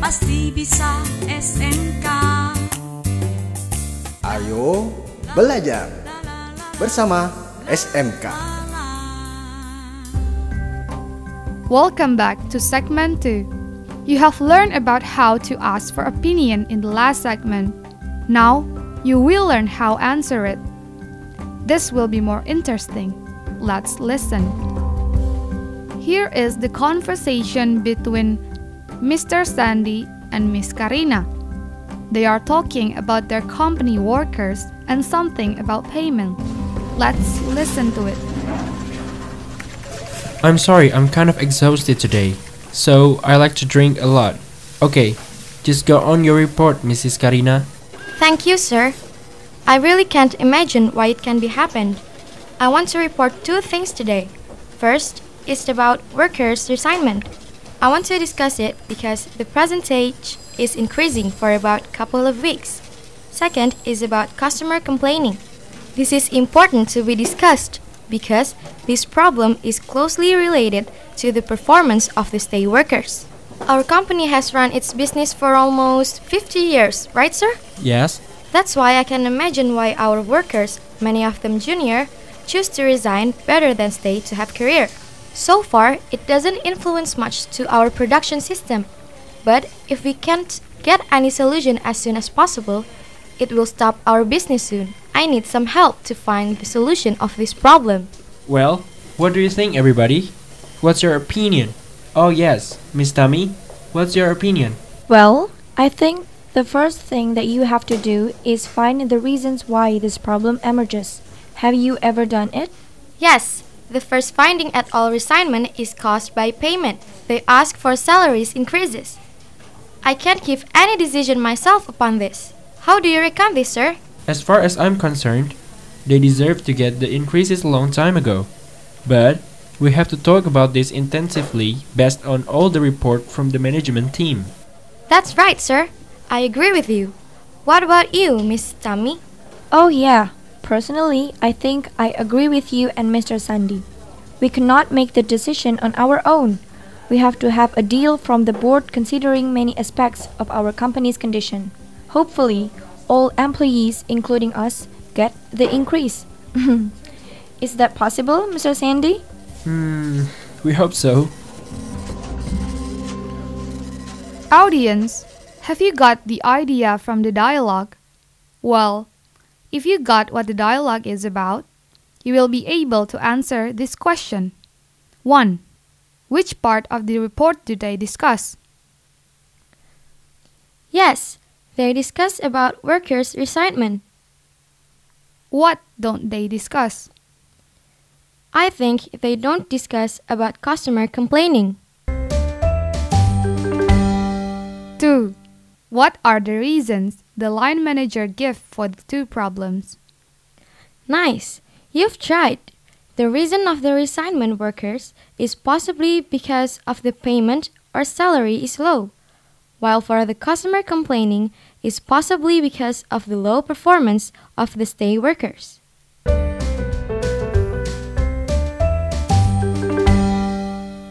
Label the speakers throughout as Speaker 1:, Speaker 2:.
Speaker 1: pasti bisa SMK.
Speaker 2: Ayo belajar bersama SMK.
Speaker 3: Welcome back to segment 2. You have learned about how to ask for opinion in the last segment. Now, you will learn how answer it. This will be more interesting. Let's listen. Here is the conversation between Mr. Sandy and Miss Karina. They are talking about their company workers and something about payment. Let's listen to it.
Speaker 4: I'm sorry, I'm kind of exhausted today, so I like to drink a lot. Okay, just go on your report, Mrs. Karina.
Speaker 5: Thank you, sir. I really can't imagine why it can be happened. I want to report two things today. First is about workers' resignment. I want to discuss it because the percentage is increasing for about a couple of weeks. Second is about customer complaining. This is important to be discussed because this problem is closely related to the performance of the stay workers. Our company has run its business for almost 50 years, right, sir?
Speaker 4: Yes?
Speaker 5: That's why I can imagine why our workers, many of them junior, choose to resign better than stay to have career. So far, it doesn't influence much to our production system. But if we can't get any solution as soon as possible, it will stop our business soon. I need some help to find the solution of this problem.
Speaker 4: Well, what do you think, everybody? What's your opinion? Oh, yes, Miss Tammy, what's your opinion?
Speaker 6: Well, I think the first thing that you have to do is find the reasons why this problem emerges. Have you ever done it?
Speaker 5: Yes, the first finding at all resignment is caused by payment. They ask for salaries increases. I can't give any decision myself upon this. How do you reckon this, sir?
Speaker 4: As far as I'm concerned, they deserve to get the increases a long time ago. But we have to talk about this intensively based on all the report from the management team.
Speaker 5: That's right, sir. I agree with you. What about you, Miss Tammy?
Speaker 6: Oh, yeah. Personally, I think I agree with you and Mr. Sandy. We cannot make the decision on our own. We have to have a deal from the board considering many aspects of our company's condition. Hopefully, all employees, including us, get the increase. Is that possible, Mr. Sandy?
Speaker 4: Hmm, we hope so.
Speaker 3: Audience, have you got the idea from the dialogue? Well, if you got what the dialogue is about, you will be able to answer this question. 1. Which part of the report do they discuss?
Speaker 5: Yes, they discuss about workers' resignment.
Speaker 3: What don't they discuss?
Speaker 5: I think they don't discuss about customer complaining.
Speaker 3: 2. What are the reasons the line manager give for the two problems?
Speaker 5: Nice. You've tried. The reason of the resignment workers is possibly because of the payment or salary is low, while for the customer complaining is possibly because of the low performance of the stay workers.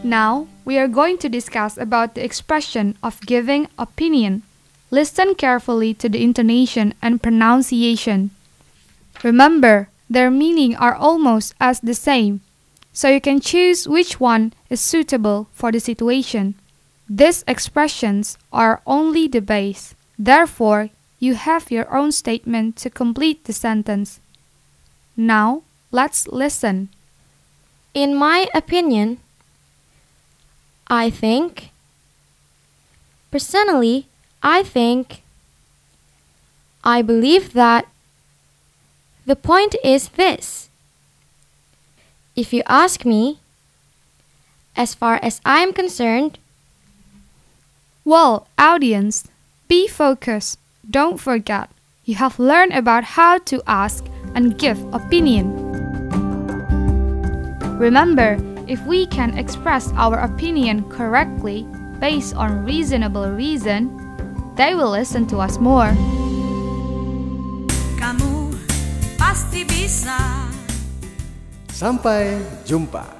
Speaker 3: Now, we are going to discuss about the expression of giving opinion. Listen carefully to the intonation and pronunciation. Remember, their meaning are almost as the same, so you can choose which one is suitable for the situation. These expressions are only the base. Therefore, you have your own statement to complete the sentence. Now, let's listen.
Speaker 5: In my opinion, I think, personally, I think, I believe that. The point is this. If you ask me, as far as I am concerned,
Speaker 3: Well, audience, be focused. Don't forget, you have learned about how to ask and give opinion. Remember, if we can express our opinion correctly based on reasonable reason, they will listen to us more.
Speaker 1: Kamu pasti bisa.
Speaker 2: Sampai jumpa.